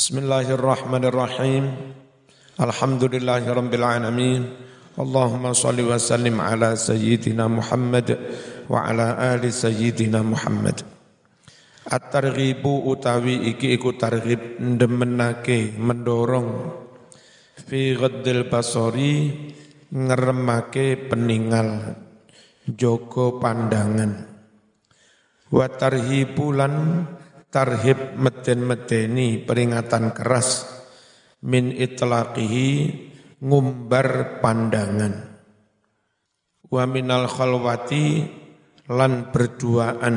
Bismillahirrahmanirrahim. Alhamdulillahirabbil alamin. Allahumma shalli wa sallim ala sayyidina Muhammad wa ala ali sayyidina Muhammad. At-targhibu utawi iki iku targhib ndemenake mendorong fi ghaddil basari ngeremake peninggal joko pandangan wa tarhibulan tarhib meden-medeni peringatan keras min itlaqihi ngumbar pandangan. Wa minal khalwati lan berduaan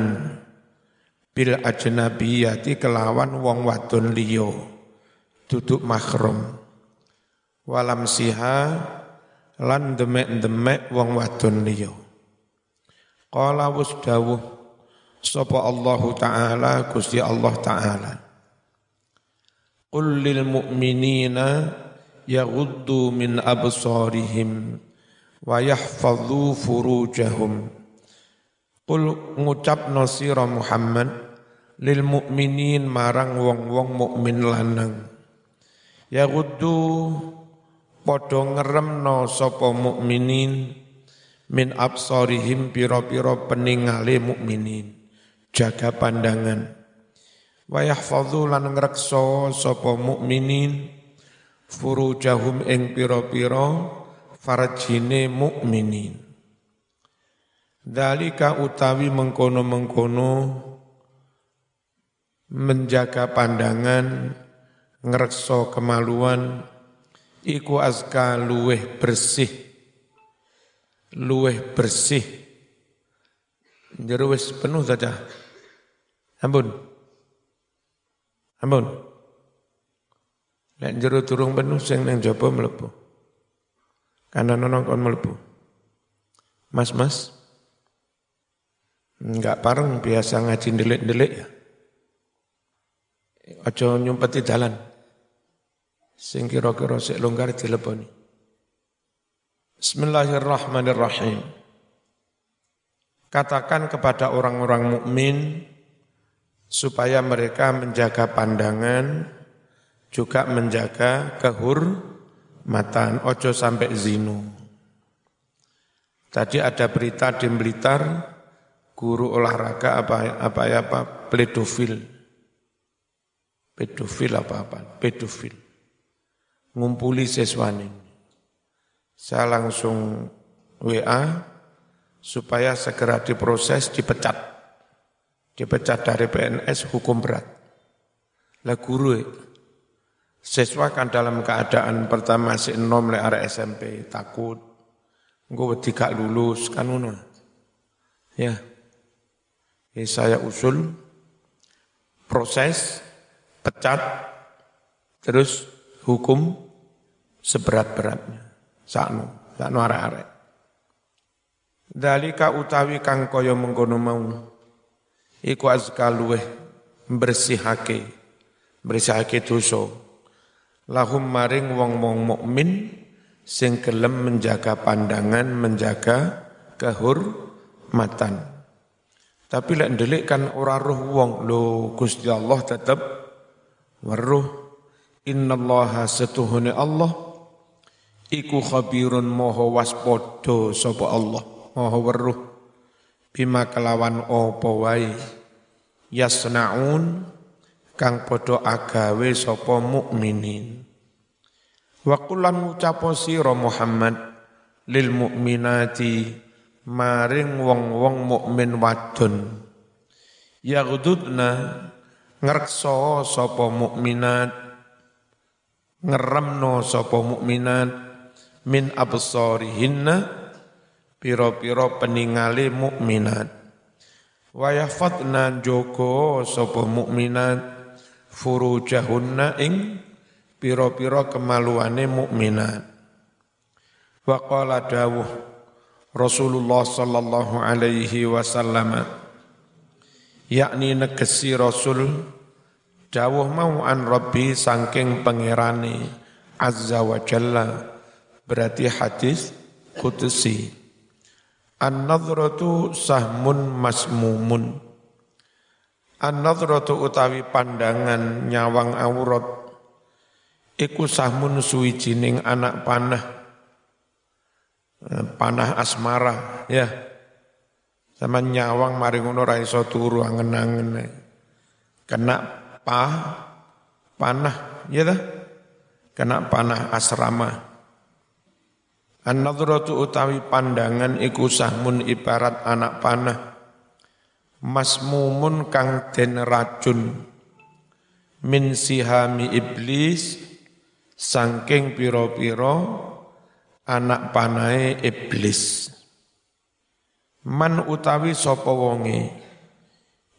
bil ajnabiyati kelawan wong wadon liya duduk mahram walam siha lan demek-demek wong wadon liya. Qala wus dawuh sapa Allah taala Gusti Allah taala. Qul lil mu'minina yaghuddu min absarihim wa yahfadhu furujahum. Qul ngucap nasira Muhammad lil mu'minin marang wong-wong mukmin lanang. Yaghuddu padha ngeremno sapa mukminin min absarihim pira-pira peningale mukminin jaga pandangan. Wa yahfadzu lan ngrekso sapa mukminin furujahum ing pira-pira farjine mukminin. Dalika utawi mengkono-mengkono menjaga pandangan ngrekso kemaluan iku azka luweh bersih luweh bersih. Jero penuh saja Ampun. Ampun. Lek jero turung penuh sing nang jaba mlebu. Kanan ono kon mlebu. Mas, Mas. Enggak pareng biasa ngaji delik-delik ya. Aja nyumpeti dalan. Sing kira-kira sik longgar dileponi. Bismillahirrahmanirrahim. Katakan kepada orang-orang mukmin supaya mereka menjaga pandangan, juga menjaga kehormatan, ojo sampai zinu. Tadi ada berita di Blitar, guru olahraga apa apa ya apa pedofil, pedofil apa apa, pedofil, ngumpuli siswani. Saya langsung WA supaya segera diproses, dipecat dipecat dari PNS hukum berat. Lah guru siswa kan dalam keadaan pertama si enom le area SMP takut. Gue tidak lulus kan ya. Ya saya usul proses pecat terus hukum seberat-beratnya. Sakno sakno arek-arek. Dalika utawi kang kaya mengkono mau iku azka luweh bersihake bersihake dosa. Lahum maring wong-wong mukmin sing gelem menjaga pandangan menjaga kehormatan. Tapi lek ndelik kan ora roh wong lo Gusti Allah tetep weruh. Innallaha setuhune Allah iku khabirun moho waspada sapa Allah moho weruh. Bima kelawan apa wae yasnaun kang padha agawe sapa mukminin. Wa kullan ngucapo sira Muhammad lil mukminati maring wong-wong mukmin wadon. Yaghdudna ngrekso sapa mukminat ngeremno sapa mukminat min absarihinna piro-piro peningale mukminat wa yahfadna joko sapa mukminat furujahunna ing piro-piro kemaluane mukminat. Wa qala dawuh Rasulullah sallallahu alaihi wasallam yakni negesi Rasul dawuh mau an Rabbi sangking pangerane azza wa jalla berarti hadis kudusi An-nadhratu sahmun masmumun. An-nadhratu utawi pandangan nyawang aurat. Iku sahmun suwijining anak panah. Eh, panah asmara ya. Sama nyawang mari ngono ra iso turu angen-angen kena pa panah ya dah kena panah asrama An-nadratu utawi pandangan iku sahmun ibarat anak panah. Masmumun kang den racun. Min sihami iblis sangking piro-piro anak panai iblis. Man utawi sapa wonge?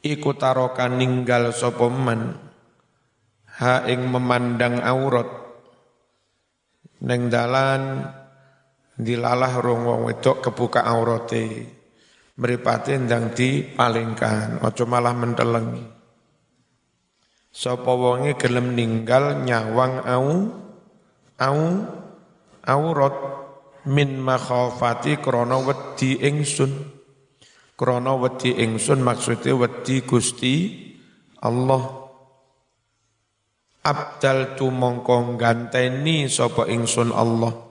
Iku taroka ninggal sapa man? Ha ing memandang aurat. Neng dalan dilalah rong wong wedok kebuka aurate mripate ndang dipalingkan aja malah mentelengi Sapa wonge gelem ninggal nyawang au au aurat min makhafati krana wedi ingsun. Krana wedi ingsun maksude wedi Gusti Allah. Abdal tu mongko ganteni sapa ingsun Allah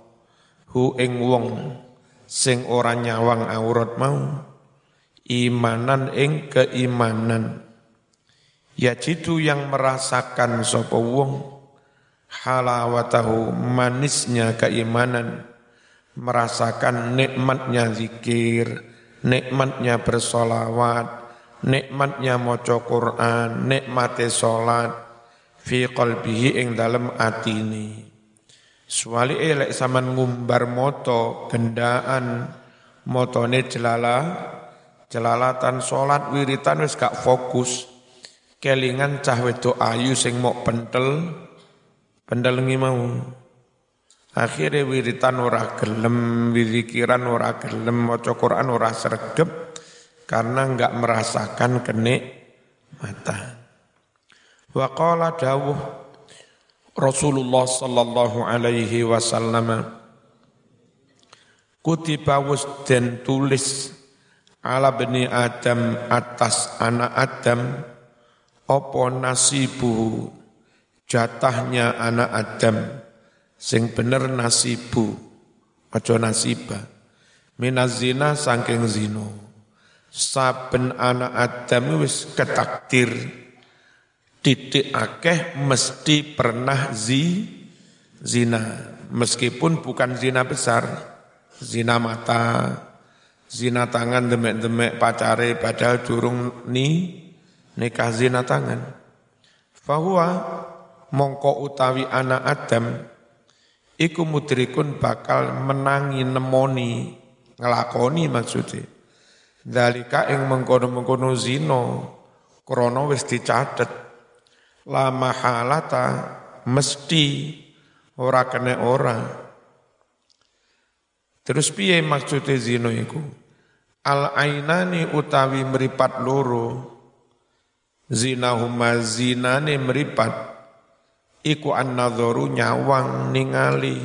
hu ing wong sing ora nyawang aurat mau imanan ing keimanan Ya jitu yang merasakan sapa wong halawatahu manisnya keimanan, merasakan nikmatnya zikir, nikmatnya bersolawat, nikmatnya maca Quran, nikmate salat fi qalbihi ing dalem atini. Suwali elek saman ngumbar moto gendaan motone jelala jelalatan salat wiritan wis gak fokus. Kelingan cah wedok ayu sing mok pentel pendelengi mau. Akhirnya wiritan ora gelem wirikiran ora gelem maca Quran ora sregep karena enggak merasakan kenik mata wa dawuh Rasulullah sallallahu alaihi wasallam. Kutiba was den tulis ala bani Adam atas anak Adam opo nasibu jatahnya anak Adam? Sing bener nasibu aja nasiba minazina saking zino saben anak Adam wis ketakdir titik akeh mesti pernah zi zina meskipun bukan zina besar zina mata zina tangan demek-demek pacare padahal durung ni nikah zina tangan. Fahuwa mongko utawi anak Adam iku mudrikun bakal menangi nemoni ngelakoni maksudnya. Dalika ing mengkono-mengkono zino krono wis dicatet la mahalata mesti ora kena ora. Terus piye maksudnya zino iku? Al ainani utawi meripat loro zinahuma zinane meripat iku an-nadharu nyawang ningali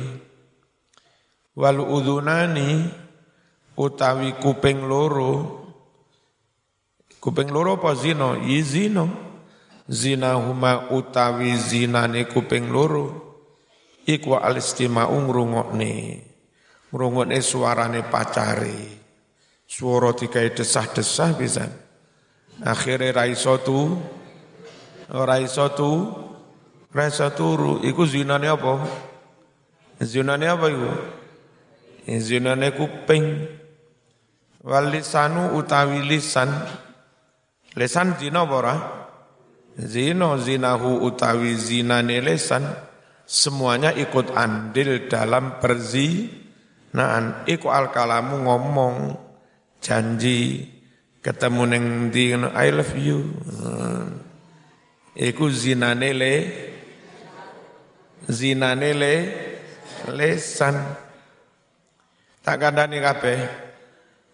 wal udhunani utawi kuping loro kuping loro apa zina yi zina zinahuma utawi zinane kuping loro. Iku al-istima'u ngrungokne. Ngrungokne suarane pacare. Suara dikai desah-desah bisa akhirnya raiso tu raiso tu raiso turu. Iku zinane apa? Zinane apa iku? Zinane kuping. Walisanu utawi lisan. Lisan zina apa ora zina zinahu utawi zinane lisan semuanya ikut andil dalam perzinaan iku al kalamu ngomong janji ketemu neng di I love you. Iku zinane le zinane le lesan. Tak kandani kabeh.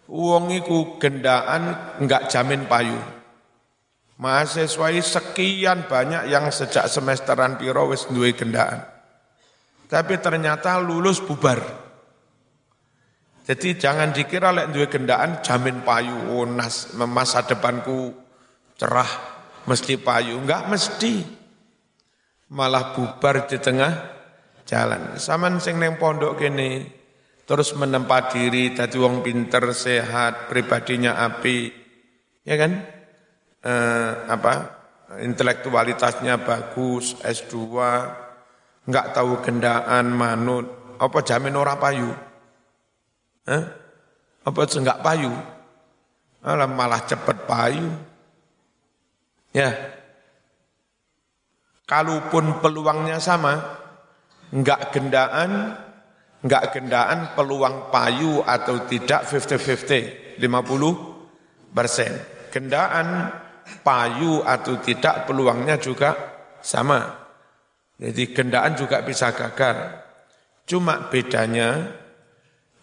Wong iku gendaan enggak jamin payu. Mahasiswa sekian banyak yang sejak semesteran piro wis duwe gendaan. Tapi ternyata lulus bubar. Jadi jangan dikira lek duwe gendaan jamin payu oh, nas, masa depanku cerah mesti payu, enggak mesti. Malah bubar di tengah jalan. Saman sing neng pondok kene terus menempa diri dadi wong pinter, sehat, pribadinya api. Ya kan? Eh, apa? Intelektualitasnya bagus, S2, enggak tahu gendaan, manut, apa jamin ora payu? Eh? Apa enggak payu? Alah malah cepet payu. Ya. Kalaupun peluangnya sama, enggak gendaan, enggak gendaan peluang payu atau tidak 50-50, 50 persen. Gendaan payu atau tidak peluangnya juga sama. Jadi gendaan juga bisa gagal. Cuma bedanya,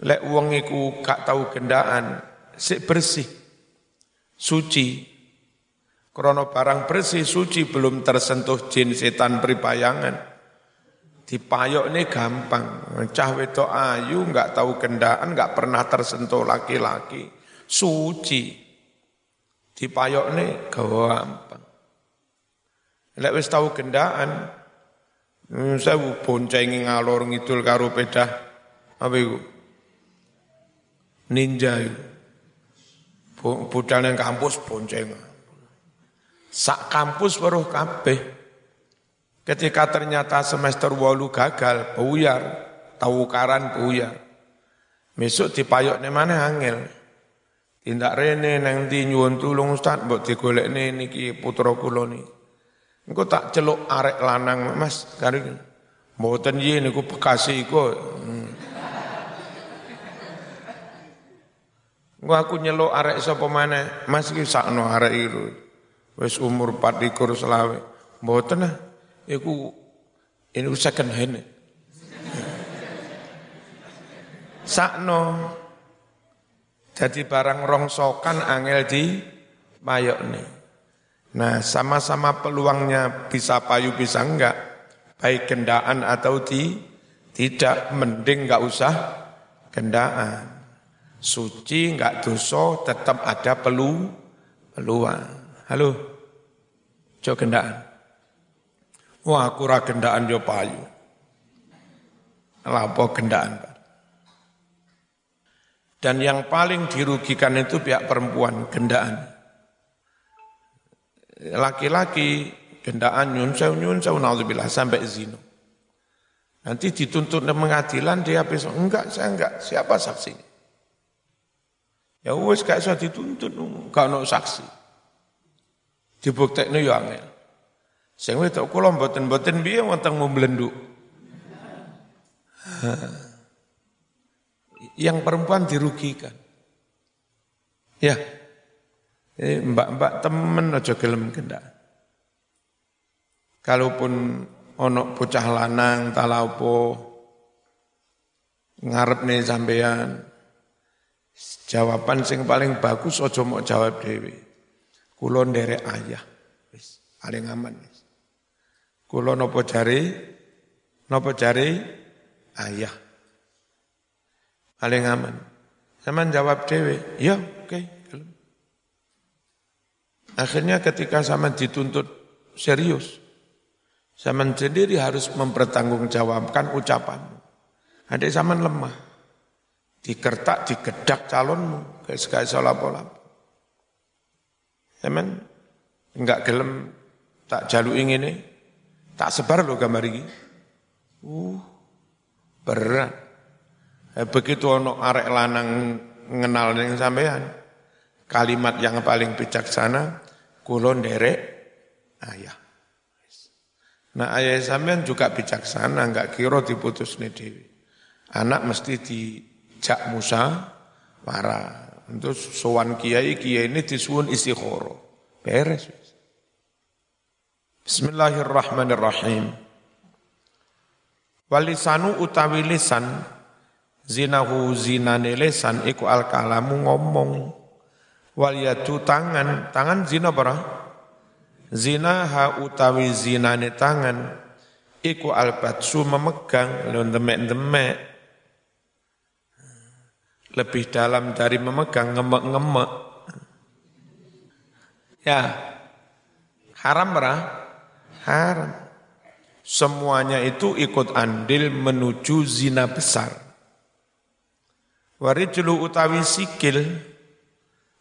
lek wong iku gak tahu gendaan, sik bersih, suci, Krono barang bersih suci belum tersentuh jin setan peripayangan. Dipayok ini gampang. Cah wedok ayu nggak tahu gendaan, nggak pernah tersentuh laki-laki. Suci. Dipayok ini gampang. Lek wis tahu gendaan, hmm, saya boncengi ngalor ngidul karo pedah apa itu? Ninja itu. Budal yang kampus bonceng. Sak kampus weruh kabeh. Ketika ternyata semester walu gagal, buyar, tahu karan buyar. Besok dipayok mana angel. Tindak rene nang di nyuwun tulung Ustaz mbok digolekne niki putra kula ni. Engko tak celuk arek lanang Mas kari. Mboten yen niku Bekasi iku. Hmm. Engko aku nyeluk arek sapa maneh? Mas iki sakno arek iku wis umur 24 selawe. Mboten ah, iku ini second hand. Sakno jadi barang rongsokan angel di mayok nih. Nah, sama-sama peluangnya bisa payu bisa enggak, baik gendaan atau di tidak mending enggak usah gendaan. Suci enggak dosa tetap ada pelu peluang. Halo. Cok gendaan. Wah, aku ra gendaan yo payu. Lapo gendaan, Dan yang paling dirugikan itu pihak perempuan, gendaan. Laki-laki gendaan nyun sewu nyun sewu naudzubillah sampai zino. Nanti dituntut pengadilan dia besok enggak saya enggak siapa saksinya. Ya wes gak usah dituntut enggak ono saksi. Dibuktekno yo angel. Sing wedok kula mboten-mboten piye wonten mblenduk. Yang perempuan dirugikan. Ya. Mbak-mbak temen aja gelem kendak. Kalaupun onok bocah lanang talaupo ngarep nih sampean jawaban sing paling bagus aja mau jawab dewi Kulo nderek ayah. Wis paling aman. Wis. Kulo nopo jari? Nopo jari? Ayah. Paling aman. Sama jawab dewe, ya oke. Okay. Akhirnya ketika sama dituntut serius, sama sendiri harus mempertanggungjawabkan ucapanmu. Ada zaman lemah. Dikertak, digedak calonmu. Kayak sekali salah pola. Teman enggak gelem tak jaluk ini, tak sebar loh gambar ini. Uh, berat. Eh, begitu ono arek lanang ngenal dengan sampean, kalimat yang paling bijaksana, kulon derek ayah. Nah ayah sampean juga bijaksana, enggak kira diputus nih dewi. Anak mesti dijak Musa, marah. Untuk sowan kiai, kiai ini disuun istikhoro. Beres. Bismillahirrahmanirrahim. Walisanu utawi lisan zinahu zinane lisan iku al kalamu ngomong wal yadu tangan tangan zina bara zinaha utawi zinane tangan iku al batsu memegang lho demek-demek lebih dalam dari memegang ngemek-ngemek. Ya, haram berah? Haram. semuanya itu ikut andil menuju zina besar. Warijlu utawi sikil,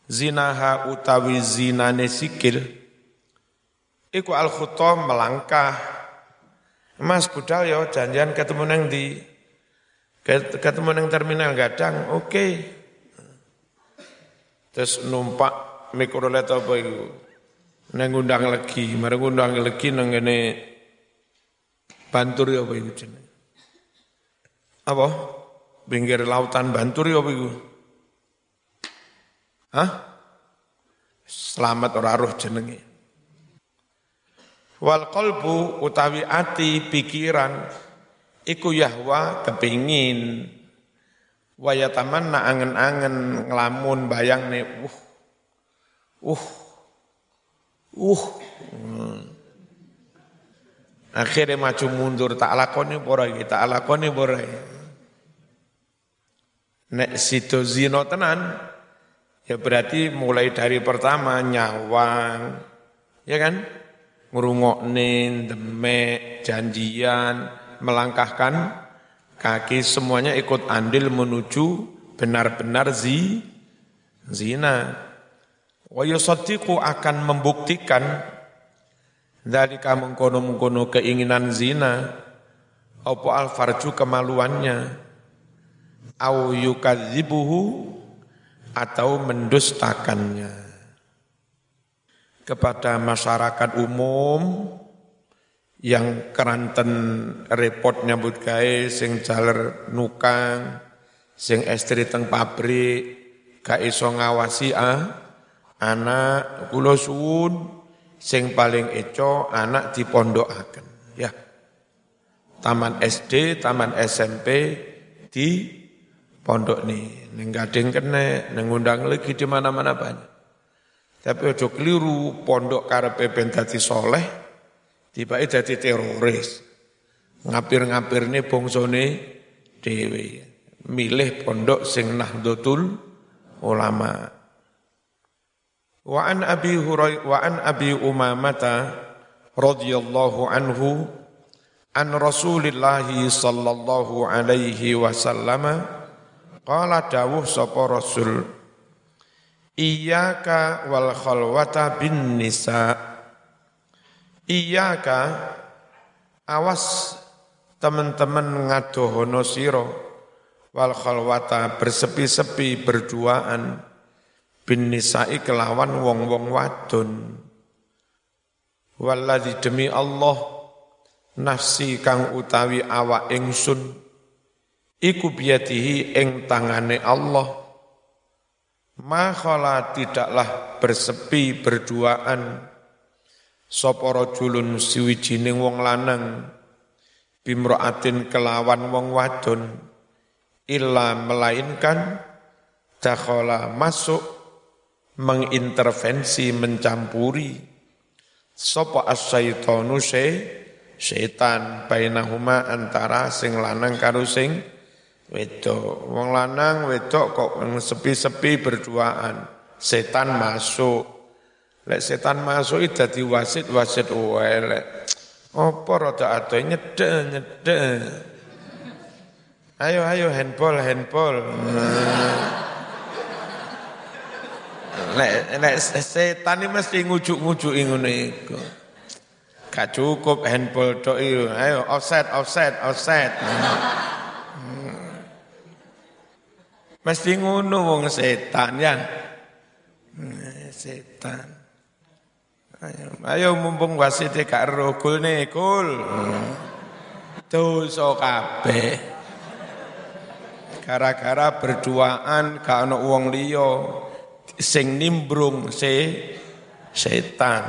zinaha utawi zinane sikil, iku al melangkah. Mas budal ya janjian ketemu neng di ketemu neng terminal gadang, oke. Okay. Terus numpak mikrolet apa itu? Neng undang lagi, mari undang lagi neng ini Bantur ya apa itu jeneng? Apa? Pinggir lautan Bantur ya itu? Hah? Selamat ora roh jenenge. Wal qalbu utawi ati pikiran iku yahwa kepingin waya tamanna angen-angen ngelamun bayang nih uh uh uh. Akhirnya maju mundur tak lakoni borai, tak lakoni borai. Nek situ zino tenan, ya berarti mulai dari pertama nyawang, ya kan? Ngurungoknin, demek, janjian, melangkahkan kaki semuanya ikut andil menuju benar-benar zi, zina. Wa akan membuktikan dari kamu mengkono-mengkono keinginan zina, apa alfarju kemaluannya, au yukadzibuhu atau mendustakannya. Kepada masyarakat umum yang keranten repot nyambut gawe sing jaler nukang, sing estri teng pabrik, gak iso ngawasi ah, anak kula suwun sing paling eco anak di pondok akan ya taman SD taman SMP di pondok nih neng gading kene neng undang lagi di mana-mana banyak. Tapi ojo keliru pondok karepe ben dadi soleh tiba dadi teroris. Ngapir-ngapir nih bongsone dewi milih pondok sing nahdlatul ulama. Wa an Abi Huray wa an Abi Umamata radhiyallahu anhu an Rasulillah sallallahu alaihi wasallam qala dawuh sapa Rasul Iyaka wal khalwata bin nisa. Iyaka awas teman-teman ngadohono sira wal khalwata bersepi-sepi berduaan bin nisa'i kelawan wong-wong wadon. Walladzi demi Allah nafsi kang utawi awak ingsun iku biyadihi ing tangane Allah. Ma khala tidaklah bersepi berduaan. Sapa rajulun siwijining wong lanang bimraatin kelawan wong wadon illa melainkan dakhala masuk mengintervensi, mencampuri. Sapa as-syaitanu se setan bainahuma antara sing lanang karo sing wedok. Wong lanang wedok kok sepi-sepi berduaan. Setan masuk. Lek setan masuk itu dadi wasit-wasit wae Apa rada ado nyedek nyedek. Ayo ayo handball handball. Nek nek setan ini mesti ngujuk-ngujuk ngono iku. Gak cukup handball tok. Ayo offset offset offset. Mesti ngono wong setan ya. Setan. Ayo, ayo mumpung wasit gak nih, gol. Hmm. Dosa kabeh. Gara-gara berduaan gak ono wong liya sing nimbrung se setan.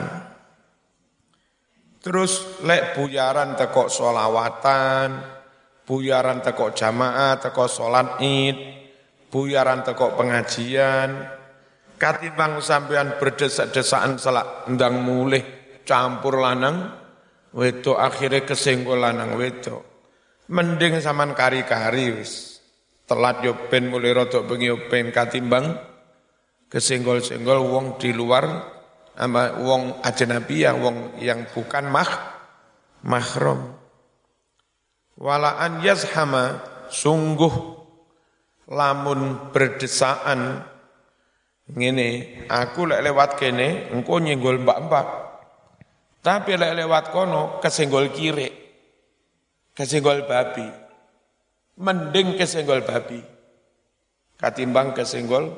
Terus lek buyaran teko solawatan, buyaran teko jamaah, teko solat id, buyaran teko pengajian, katimbang sampean berdesak-desaan selak ndang mulih campur lanang, wedok akhirnya kesenggol lanang wedok. Mending saman kari-kari wis. Telat yo ben mulai rodok bengi yo ben katimbang kesenggol-senggol wong di luar ama wong ajnabiyah wong yang bukan mah mahram Walaan yazhama sungguh lamun berdesaan. Ngene aku lek lewat kene engko nyenggol mbak-mbak. Tapi lek lewat kono kesenggol kiri kesenggol babi. Mending kesenggol babi katimbang kesenggol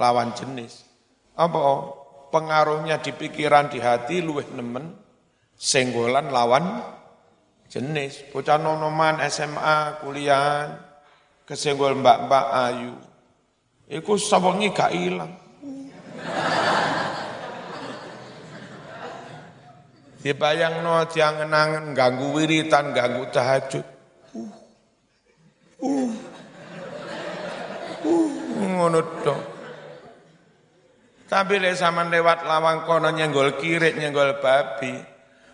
lawan jenis. Apa? Pengaruhnya di pikiran di hati luwih nemen senggolan lawan jenis. Bocah nonoman SMA kuliah kesenggol mbak-mbak ayu Iku sawangi gak ilang. Dibayang no jangan ganggu wiritan, ganggu tahajud. Uh, uh, uh, ngono dong. Tapi lek sampean lewat lawang kono nyenggol kirik, nyenggol babi.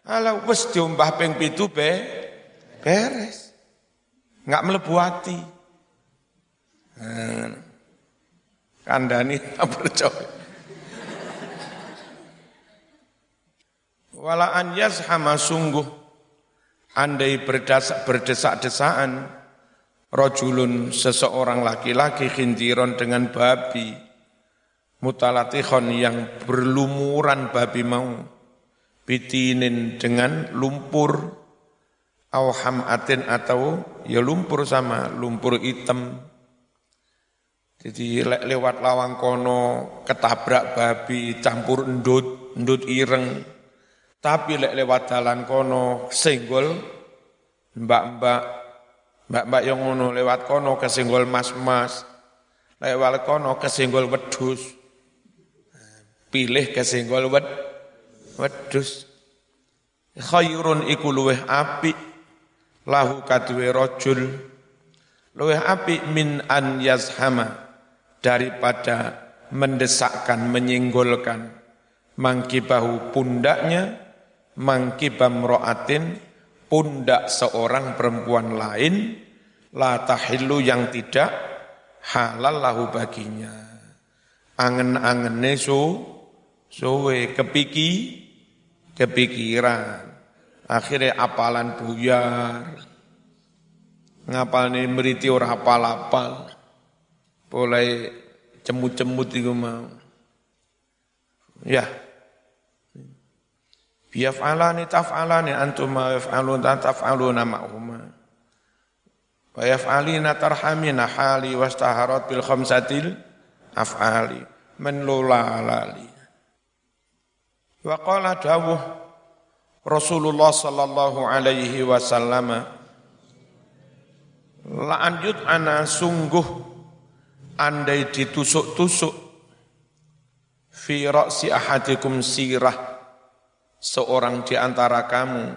Ala wis diombah ping pitu be, beres. Enggak mlebu ati. Nah, kandani percaya. Wala an yazhama sungguh andai berdesak berdesak-desaan rojulun seseorang laki-laki khindiron dengan babi mutalatikhon yang berlumuran babi mau bitinin dengan lumpur awham atin atau ya lumpur sama lumpur hitam jadi le lewat lawang kono ketabrak babi campur endut, endut ireng. Tapi lek lewat dalan kono senggol mbak-mbak mbak-mbak yang ngono lewat kono kesenggol mas-mas. Lewat kono kesenggol wedus. Pilih kesenggol wed wedus. Khairun iku luweh apik lahu kadwe rojul luweh apik min an yazhama daripada mendesakkan, menyinggolkan mangkibahu pundaknya, mangkibam ro'atin, pundak seorang perempuan lain, la tahillu yang tidak halal lahu baginya. Angen-angen nesu, suwe kepiki, kepikiran. Akhirnya apalan buyar. Ngapal nih meriti ora apal-apal mulai cemut-cemut itu mau. Ya. Biyaf'alani taf'alani antum ma yaf'alun taf'aluna ma'huma. Wa yaf'alina tarhamina hali wastaharat bil khamsatil af'ali. Men lali. Wa qala dawuh Rasulullah sallallahu alaihi wasallam La'anjut ana sungguh andai ditusuk-tusuk fi ra'si ahadikum sirah seorang di antara kamu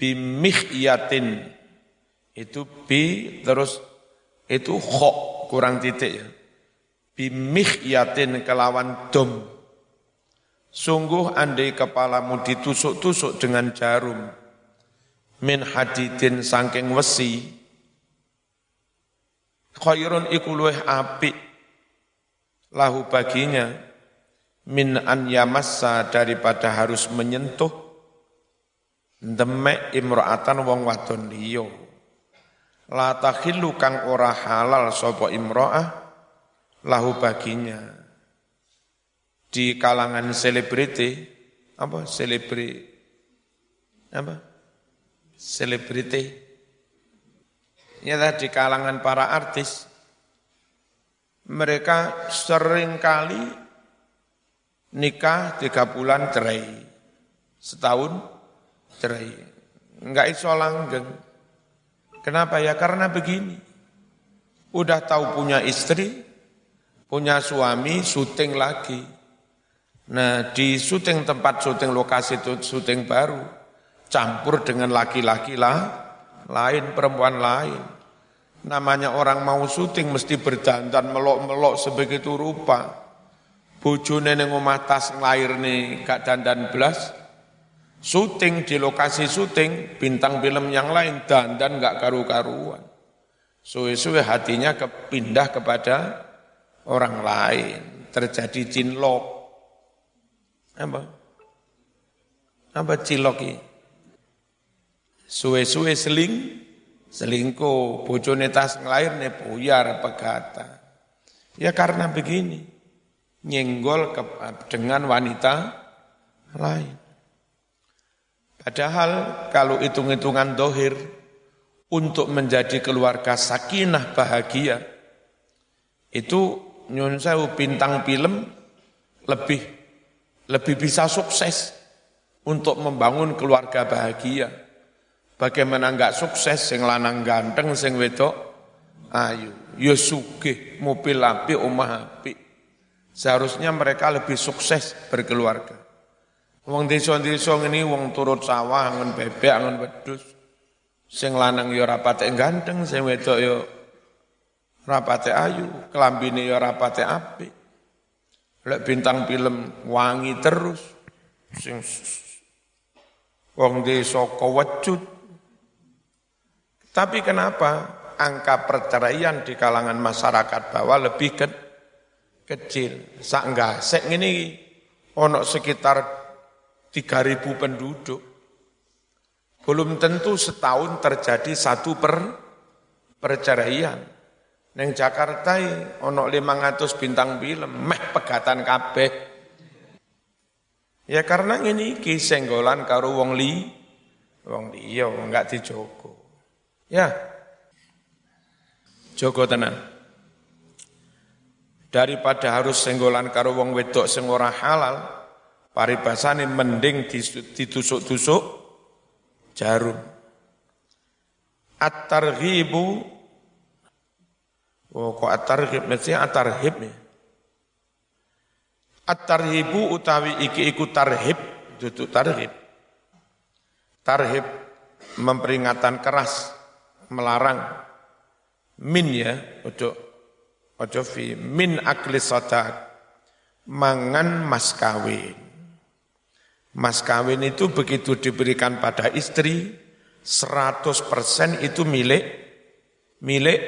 bimihyatin itu bi terus itu khok kurang titik ya. Bimihyatin kelawan dom. Sungguh andai kepalamu ditusuk-tusuk dengan jarum min hadidin sangking wesi khairun iku luweh apik lahu baginya min an yamassa daripada harus menyentuh demek imro'atan wong wadon liya. La takhillu kang ora halal sapa imro'ah lahu baginya. Di kalangan selebriti apa? Selebri apa? Selebriti ya di kalangan para artis, mereka sering kali nikah tiga bulan cerai, setahun cerai, enggak iso langgeng. Kenapa ya? Karena begini, udah tahu punya istri, punya suami, syuting lagi. Nah di syuting tempat syuting lokasi itu syuting baru, campur dengan laki-laki lah, lain perempuan lain. Namanya orang mau syuting mesti berdandan melok-melok sebegitu rupa. Bojo neneng omah tas nih gak dandan belas. Syuting di lokasi syuting bintang film yang lain dandan gak karu-karuan. Suwe-suwe hatinya kepindah kepada orang lain. Terjadi cinlok. Apa? Apa cilok ini? Suwe-suwe seling, selingkuh, bojone tas nglairne buyar pegata. Ya karena begini, nyenggol ke, dengan wanita lain. Padahal kalau hitung-hitungan dohir, untuk menjadi keluarga sakinah bahagia, itu nyun sewu bintang film lebih lebih bisa sukses untuk membangun keluarga bahagia. Bagaimana enggak sukses sing lanang ganteng sing wedok ayu, ya sugih, mobil api, omah api. Seharusnya mereka lebih sukses berkeluarga. Wong desa-desa ngene wong turut sawah angon bebek angon wedhus. Sing lanang ya rapate ganteng, sing wedok ya rapate ayu, kelambine ya rapate apik. Lek bintang film wangi terus sing wong desa kewecut tapi kenapa angka perceraian di kalangan masyarakat bawah lebih ke, kecil? Sak sek ini ono sekitar 3000 penduduk. Belum tentu setahun terjadi satu per perceraian. Neng Jakarta ono 500 bintang film, meh pegatan kabeh. Ya karena ini kisenggolan karo wong li, wong liya enggak dijogo. Ya, Joko tenan. Daripada harus senggolan karo wong wedok sing ora halal, paribasane mending ditusuk-tusuk jarum. At-targhibu Oh, kok at-targhib mesti at-tarhib ya. At-tarhibu utawi iki iku tarhib, duduk tarhib. Tarhib memperingatkan keras melarang min ya, ojo ojo fi min akli sodak mangan mas kawin. Mas kawin itu begitu diberikan pada istri, 100% itu milik milik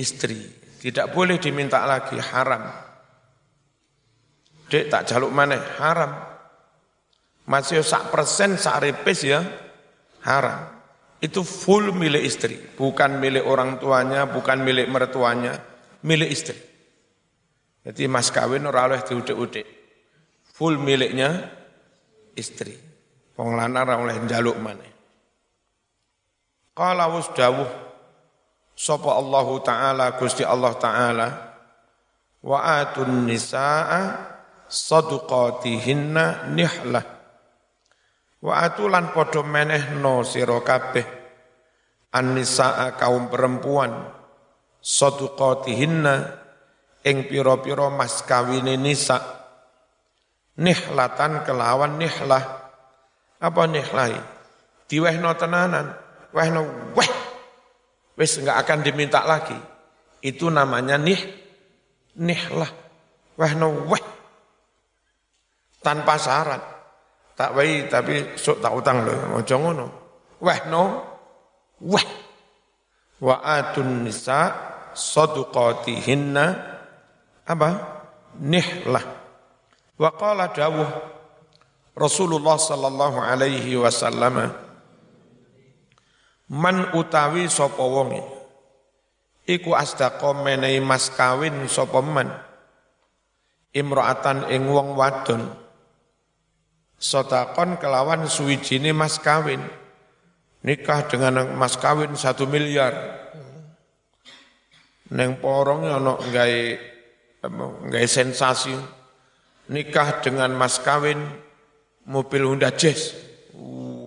istri. Tidak boleh diminta lagi, haram. Dek tak jaluk mana, haram. Masih sak persen, sak ya, haram itu full milik istri, bukan milik orang tuanya, bukan milik mertuanya, milik istri. Jadi mas kawin ora oleh diudik-udik. Full miliknya istri. Wong lanang ora oleh njaluk maneh. Qala wus dawuh sapa Allah taala Gusti Allah taala wa atun nisaa sadaqatihinna nihlah Wa atulan podo menehno sira kabeh. Annisaa kaum perempuan sadaqatihinna ing pira-pira mas kawine nisa. Nihlatan kelawan nihlah. Apa nihlahi? Diwehno tenanan wehno weh. Wis enggak akan diminta lagi. Itu namanya nih nihlah. Wehno weh. Tanpa syarat tak wai tapi sok tak utang lho. Aja ngono. Wah no. Wah wa atun nisa sadaqatihinna. Apa? Nihlah. Wa qala dawuh Rasulullah sallallahu alaihi wasallam man utawi sapa wong iku asdaqa menehi mas kawin sapa man? Imra'atan ing wong wadon sotakon kelawan suwijine mas kawin. Nikah dengan mas kawin satu miliar. Neng porong ono nggak nggak sensasi. Nikah dengan mas kawin mobil Honda Jazz. Uh.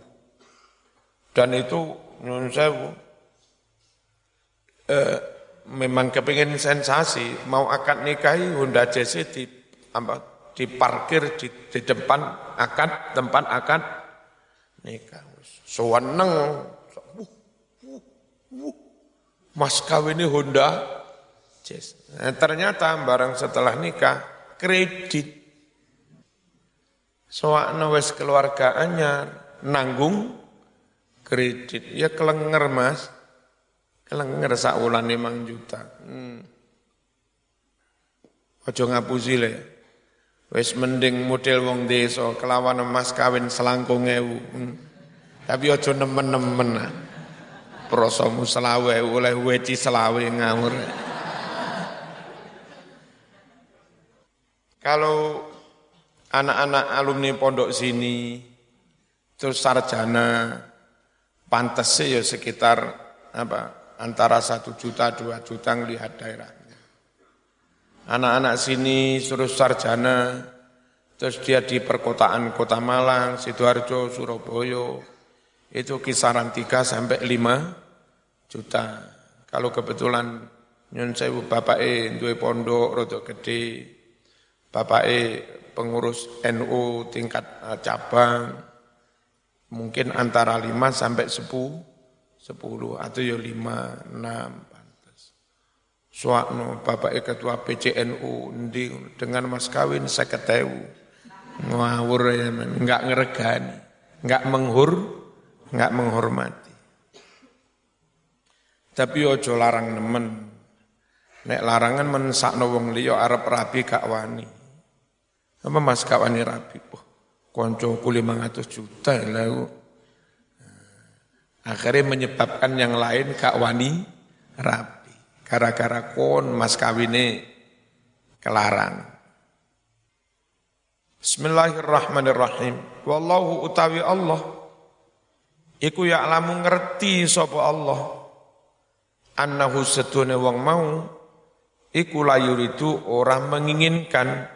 Dan itu nyun sewu. Eh, memang kepingin sensasi, mau akad nikahi Honda Jazz di apa, diparkir di, di depan akad tempat akad nikah. Seweneng, uh, uh, uh. mas ini Honda, Jazz. Nah, ternyata barang setelah nikah kredit. Soalnya wes keluarga nanggung kredit. Ya kelenger mas, kelenger saulan lima juta. Hmm. Ojo ngapusi le. Wis mending model wong desa kelawan mas kawin selangkung ewu. Hmm. Tapi ojo nemen-nemen. Prosomu selawe oleh weci selawe ngawur. Kalau anak-anak alumni pondok sini terus sarjana pantas sih ya sekitar apa antara satu juta dua juta ngelihat daerahnya. Anak-anak sini terus sarjana terus dia di perkotaan Kota Malang, Sidoarjo, Surabaya itu kisaran 3 sampai 5 juta. Kalau kebetulan nyun sewu e duwe pondok rodok gede, bapak e pengurus NU tingkat eh, cabang, mungkin antara 5 sampai 10, 10 atau ya 5, 6 pantas. Suakno bapak ketua PCNU dengan mas kawin saya ketemu. Ngawur ya, enggak ngeregani, enggak menghur, enggak menghormati. Tapi ojo larang nemen. Nek larangan mensakno wong liya arep rabi gak wani. Apa mas gak wani rabi? Oh, koncoku 500 juta lalu akhirnya menyebabkan yang lain kak wani rapi gara-gara kon mas kawine kelarang Bismillahirrahmanirrahim wallahu utawi Allah iku ya'lamu ngerti sapa Allah annahu sedune wong mau iku layuridu orang menginginkan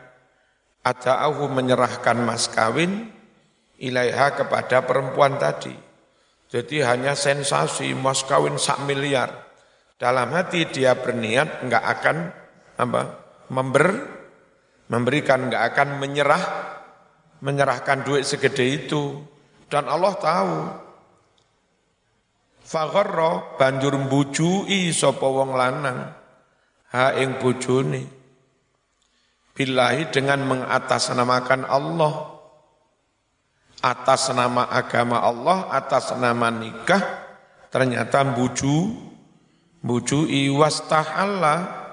Ata'ahu menyerahkan mas kawin ilaiha kepada perempuan tadi. Jadi hanya sensasi mas kawin sak miliar. Dalam hati dia berniat enggak akan apa member memberikan enggak akan menyerah menyerahkan duit segede itu. Dan Allah tahu. Fagharra banjur mbujui sapa wong lanang. Ha ing bojone. Billahi dengan mengatasnamakan Allah. Atas nama agama Allah, atas nama nikah, ternyata buju, buju iwastahalla,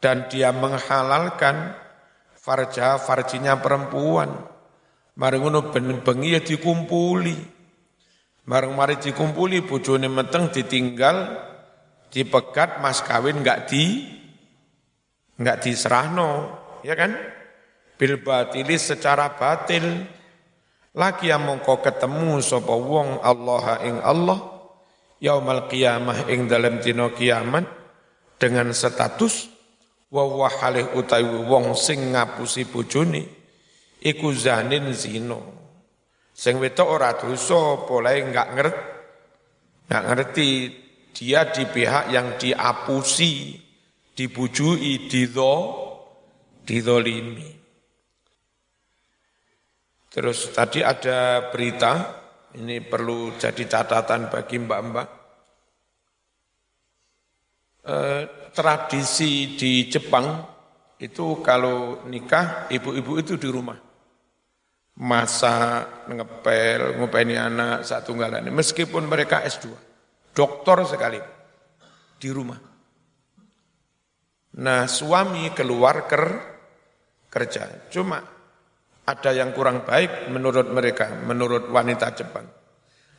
dan dia menghalalkan farja, farjinya perempuan. Bareng ngono bengi ya dikumpuli. Bareng mari dikumpuli, bujune meteng ditinggal, dipegat mas kawin enggak di, enggak diserahno ya kan? Bil batili secara batil. Lagi yang mongko ketemu sapa wong Allah ing Allah yaumal qiyamah ing dalam dina kiamat dengan status wa wa halih utawi wong sing ngapusi bojone iku zanin zino. Sing wedok ora dosa, boleh enggak ngerti enggak ngerti dia di pihak yang diapusi, dibujui, didho, didolimi. Terus tadi ada berita, ini perlu jadi catatan bagi mbak-mbak. Eh, tradisi di Jepang itu kalau nikah ibu-ibu itu di rumah. Masa ngepel, ngupeni anak, satu tunggalan. Meskipun mereka S2, doktor sekali, di rumah. Nah suami keluar ker, kerja. Cuma ada yang kurang baik menurut mereka, menurut wanita Jepang.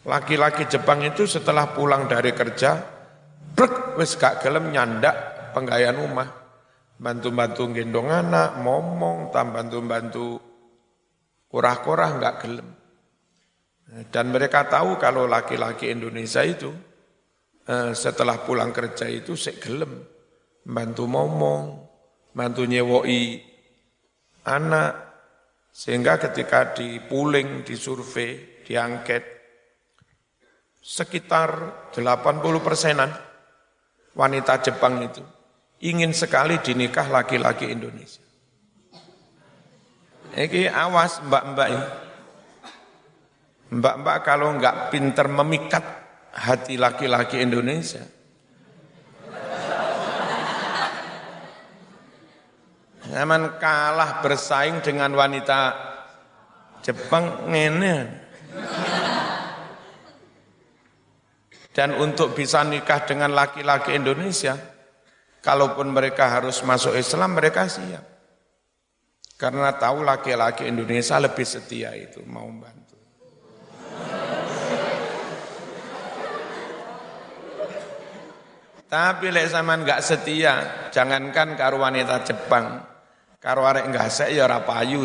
Laki-laki Jepang itu setelah pulang dari kerja, brek wis gak gelem nyandak penggayaan rumah. Bantu-bantu gendong anak, ngomong, tambah bantu-bantu kurah-kurah nggak gelem. Dan mereka tahu kalau laki-laki Indonesia itu eh, setelah pulang kerja itu sek gelem, bantu ngomong, bantu nyewoi anak, sehingga ketika dipuling, disurvei, diangket, sekitar 80 persenan wanita Jepang itu ingin sekali dinikah laki-laki Indonesia. Ini awas mbak-mbak ini. Mbak-mbak kalau enggak pinter memikat hati laki-laki Indonesia, Zaman kalah bersaing dengan wanita Jepang ngene. Dan untuk bisa nikah dengan laki-laki Indonesia, kalaupun mereka harus masuk Islam, mereka siap. Karena tahu laki-laki Indonesia lebih setia itu, mau bantu. Tapi lek zaman nggak setia, jangankan karu wanita Jepang, karo arek gasek ya ora payu.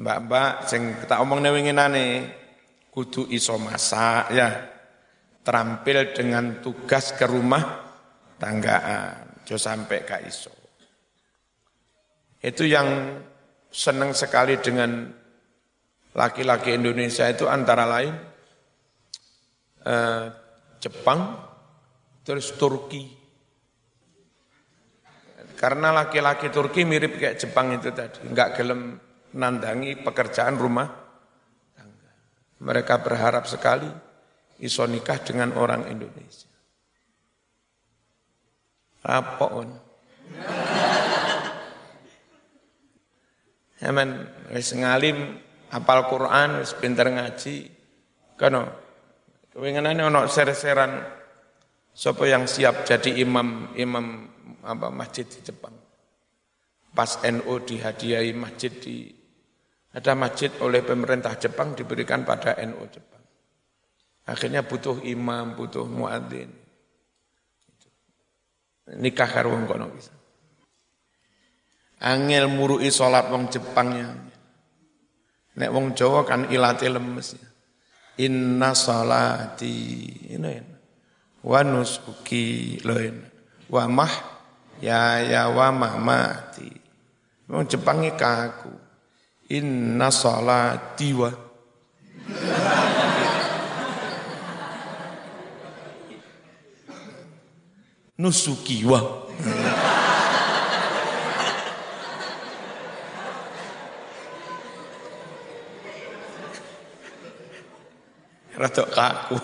Mbak-mbak sing tak omong winginane kudu iso masak ya. Terampil dengan tugas ke rumah tanggaan, jo sampai gak iso. Itu yang senang sekali dengan laki-laki Indonesia itu antara lain eh, Jepang, terus Turki. Karena laki-laki Turki mirip kayak Jepang itu tadi, nggak gelem nandangi pekerjaan rumah. Mereka berharap sekali iso nikah dengan orang Indonesia. Apa on? Aman, wis ngalim apal Quran, wis pinter ngaji. Kono. Kewinginane ono ser-seran sapa yang siap jadi imam imam apa masjid di Jepang. Pas NU dihadiahi masjid di ada masjid oleh pemerintah Jepang diberikan pada NU Jepang. Akhirnya butuh imam, butuh muadzin. Nikah karo wong kono bisa. Angel murui salat wong Jepangnya. Nek wong Jawa kan ilate lemes ya. Inna salati ini wa nusuki loin wa mah ya ya wa mamati. Wong Jepangnya kaku. Inna salati wa nusuki wa Rada kaku.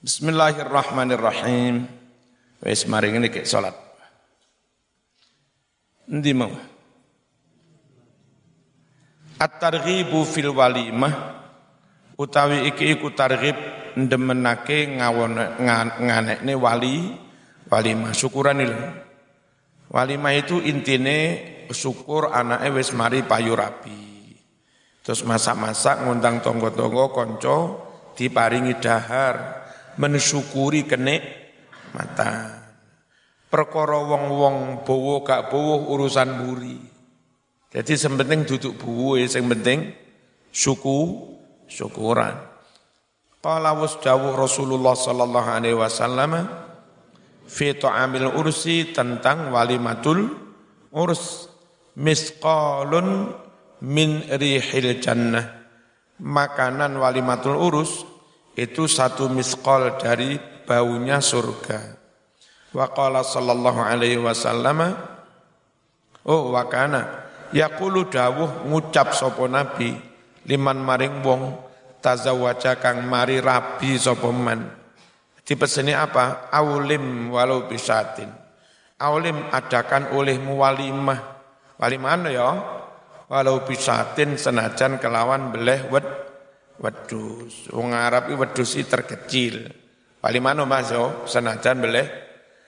Bismillahirrahmanirrahim. Wis mari ngene iki salat. Endi mau? At-targhibu fil walimah utawi iki iku targhib ndemenake ngawon nganekne wali walimah syukuran lho. Walimah itu intine syukur anake wis mari payu rapi. Terus masak-masak ngundang tonggo-tonggo konco diparingi dahar mensyukuri kenik mata. Perkara wong-wong bowo gak bowo urusan buri. Jadi sementing duduk buwe, sing penting syuku syukuran. Qala wasdawuh Rasulullah sallallahu alaihi wasallam fi ta'amil ursi tentang walimatul urs misqalun min rihil jannah. Makanan walimatul urus itu satu miskol dari baunya surga. Wa qala sallallahu alaihi wasallam Oh wakana yaqulu dawuh ngucap sapa nabi liman maring wong tazawaja kang mari rabi sapa man. Dipeseni apa? Aulim walau bisatin. Aulim adakan olehmu walimah. Walimah ya? Walau bisatin senajan kelawan beleh wed wedus. Wong Arab wedus terkecil. Paling mana Mas yo senajan beleh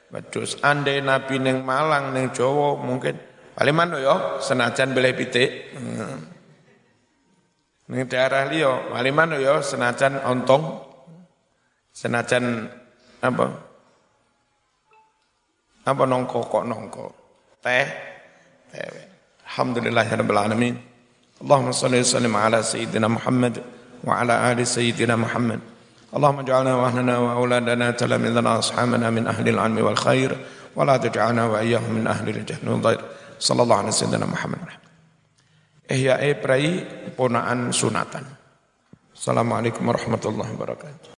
wedus. Andai Nabi ning Malang ning Jawa mungkin paling mana yo senajan beleh pitik. Hmm. Ning daerah liya paling mana yo senajan ontong senajan apa? Apa nongko kok nongko? Teh, teh. Alhamdulillah. Ya Allahumma salli wa sallim ala sayyidina Muhammad wa ala ali sayyidina Muhammad. Allahumma ja'alna wa ahlana wa auladana talamidana ashabana min ahli al-ilmi wal khair wa wa iyyahum min ahli al-jahli wal dhair. Sallallahu alaihi sayyidina Muhammad. Eh, eh, Ihya'i prai ponaan sunatan. Assalamualaikum warahmatullahi wabarakatuh.